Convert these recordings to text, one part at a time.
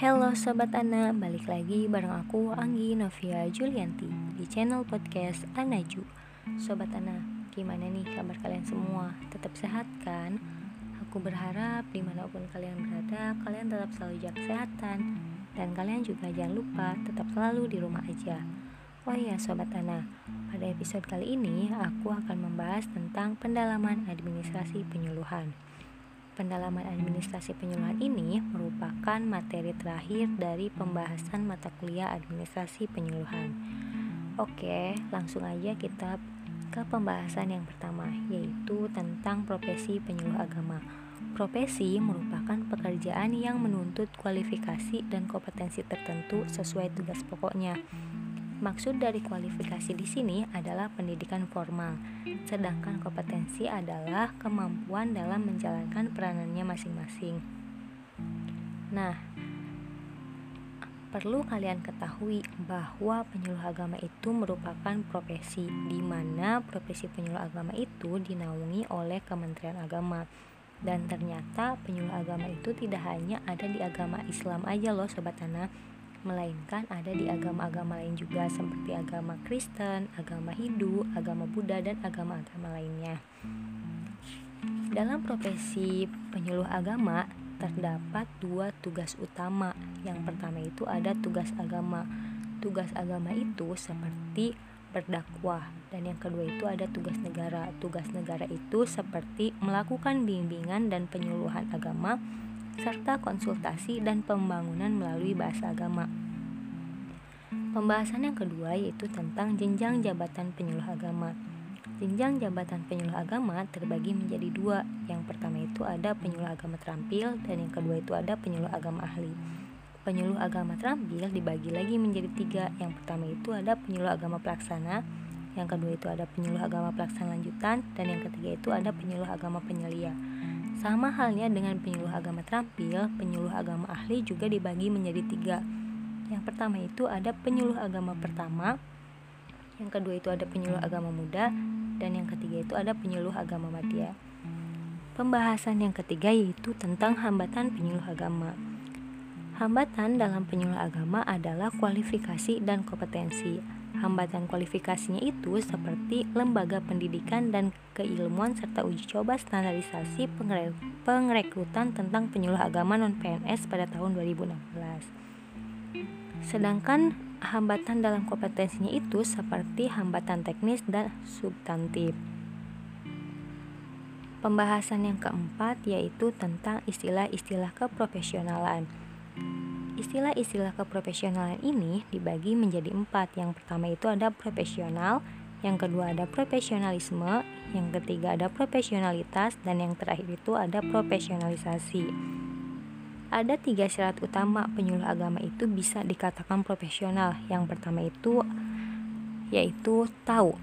Halo Sobat Ana, balik lagi bareng aku Anggi Novia Julianti di channel podcast Anaju. Sobat Ana, gimana nih kabar kalian semua? Tetap sehat kan? Aku berharap di mana pun kalian berada, kalian tetap selalu jaga kesehatan. Dan kalian juga jangan lupa tetap selalu di rumah aja. Oh iya Sobat Ana, pada episode kali ini aku akan membahas tentang pendalaman administrasi penyuluhan Pendalaman administrasi penyuluhan ini merupakan materi terakhir dari pembahasan mata kuliah administrasi penyuluhan. Oke, langsung aja kita ke pembahasan yang pertama, yaitu tentang profesi penyuluh agama. Profesi merupakan pekerjaan yang menuntut kualifikasi dan kompetensi tertentu sesuai tugas pokoknya Maksud dari kualifikasi di sini adalah pendidikan formal, sedangkan kompetensi adalah kemampuan dalam menjalankan peranannya masing-masing. Nah, perlu kalian ketahui bahwa penyuluh agama itu merupakan profesi di mana profesi penyuluh agama itu dinaungi oleh Kementerian Agama. Dan ternyata penyuluh agama itu tidak hanya ada di agama Islam aja loh sobat tanah melainkan ada di agama-agama lain juga seperti agama Kristen, agama Hindu, agama Buddha, dan agama-agama lainnya. Dalam profesi penyuluh agama terdapat dua tugas utama. Yang pertama itu ada tugas agama. Tugas agama itu seperti berdakwah dan yang kedua itu ada tugas negara. Tugas negara itu seperti melakukan bimbingan dan penyuluhan agama serta konsultasi dan pembangunan melalui bahasa agama. Pembahasan yang kedua yaitu tentang jenjang jabatan penyuluh agama. Jenjang jabatan penyuluh agama terbagi menjadi dua. Yang pertama itu ada penyuluh agama terampil dan yang kedua itu ada penyuluh agama ahli. Penyuluh agama terampil dibagi lagi menjadi tiga. Yang pertama itu ada penyuluh agama pelaksana, yang kedua itu ada penyuluh agama pelaksana lanjutan, dan yang ketiga itu ada penyuluh agama penyelia. Sama halnya dengan penyuluh agama terampil, penyuluh agama ahli juga dibagi menjadi tiga. Yang pertama itu ada penyuluh agama pertama, yang kedua itu ada penyuluh agama muda, dan yang ketiga itu ada penyuluh agama madya. Pembahasan yang ketiga yaitu tentang hambatan penyuluh agama. Hambatan dalam penyuluh agama adalah kualifikasi dan kompetensi. Hambatan kualifikasinya itu seperti lembaga pendidikan dan keilmuan serta uji coba standarisasi pengre pengrekrutan tentang penyuluh agama non-PNS pada tahun 2016. Sedangkan hambatan dalam kompetensinya itu seperti hambatan teknis dan substantif. Pembahasan yang keempat yaitu tentang istilah-istilah keprofesionalan. Istilah-istilah keprofesionalan ini dibagi menjadi empat. Yang pertama itu ada profesional, yang kedua ada profesionalisme, yang ketiga ada profesionalitas, dan yang terakhir itu ada profesionalisasi. Ada tiga syarat utama penyuluh agama itu bisa dikatakan profesional. Yang pertama itu yaitu tahu.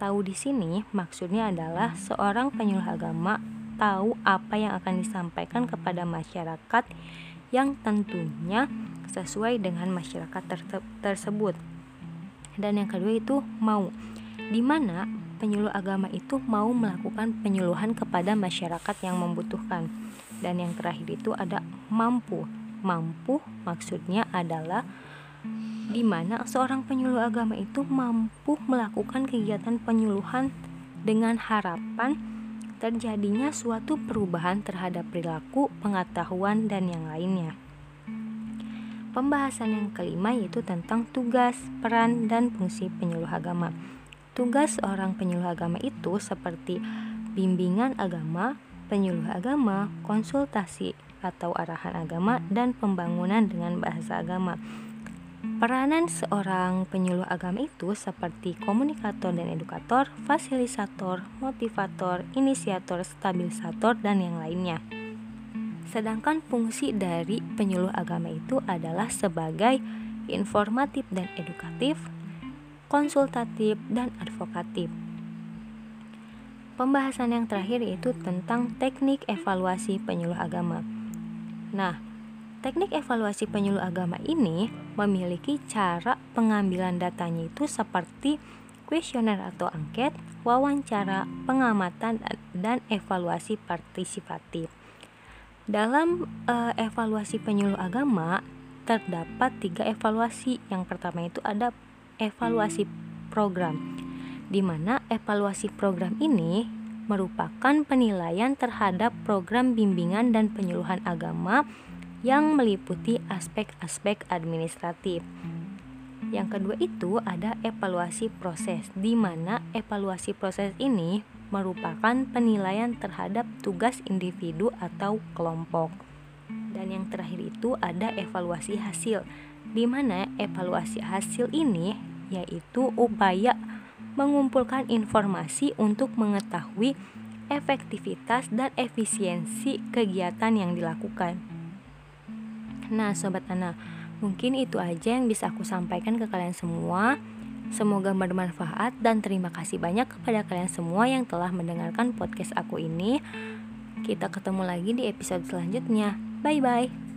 Tahu di sini maksudnya adalah seorang penyuluh agama tahu apa yang akan disampaikan kepada masyarakat yang tentunya sesuai dengan masyarakat tersebut. Dan yang kedua itu mau, di mana penyuluh agama itu mau melakukan penyuluhan kepada masyarakat yang membutuhkan. Dan yang terakhir itu ada mampu. Mampu maksudnya adalah di mana seorang penyuluh agama itu mampu melakukan kegiatan penyuluhan dengan harapan terjadinya suatu perubahan terhadap perilaku, pengetahuan, dan yang lainnya. Pembahasan yang kelima yaitu tentang tugas, peran, dan fungsi penyuluh agama. Tugas seorang penyuluh agama itu seperti bimbingan agama, penyuluh agama, konsultasi atau arahan agama, dan pembangunan dengan bahasa agama. Peranan seorang penyuluh agama itu seperti komunikator dan edukator, fasilitator, motivator, inisiator, stabilisator, dan yang lainnya. Sedangkan fungsi dari penyuluh agama itu adalah sebagai informatif dan edukatif, konsultatif, dan advokatif. Pembahasan yang terakhir yaitu tentang teknik evaluasi penyuluh agama. Nah, Teknik evaluasi penyuluh agama ini memiliki cara pengambilan datanya itu seperti kuesioner atau angket, wawancara, pengamatan, dan evaluasi partisipatif. Dalam uh, evaluasi penyuluh agama terdapat tiga evaluasi. Yang pertama itu ada evaluasi program, di mana evaluasi program ini merupakan penilaian terhadap program bimbingan dan penyuluhan agama yang meliputi aspek-aspek administratif. Yang kedua itu ada evaluasi proses, di mana evaluasi proses ini merupakan penilaian terhadap tugas individu atau kelompok. Dan yang terakhir itu ada evaluasi hasil, di mana evaluasi hasil ini yaitu upaya mengumpulkan informasi untuk mengetahui efektivitas dan efisiensi kegiatan yang dilakukan. Nah, sobat Ana, Mungkin itu aja yang bisa aku sampaikan ke kalian semua. Semoga bermanfaat dan terima kasih banyak kepada kalian semua yang telah mendengarkan podcast aku ini. Kita ketemu lagi di episode selanjutnya. Bye bye.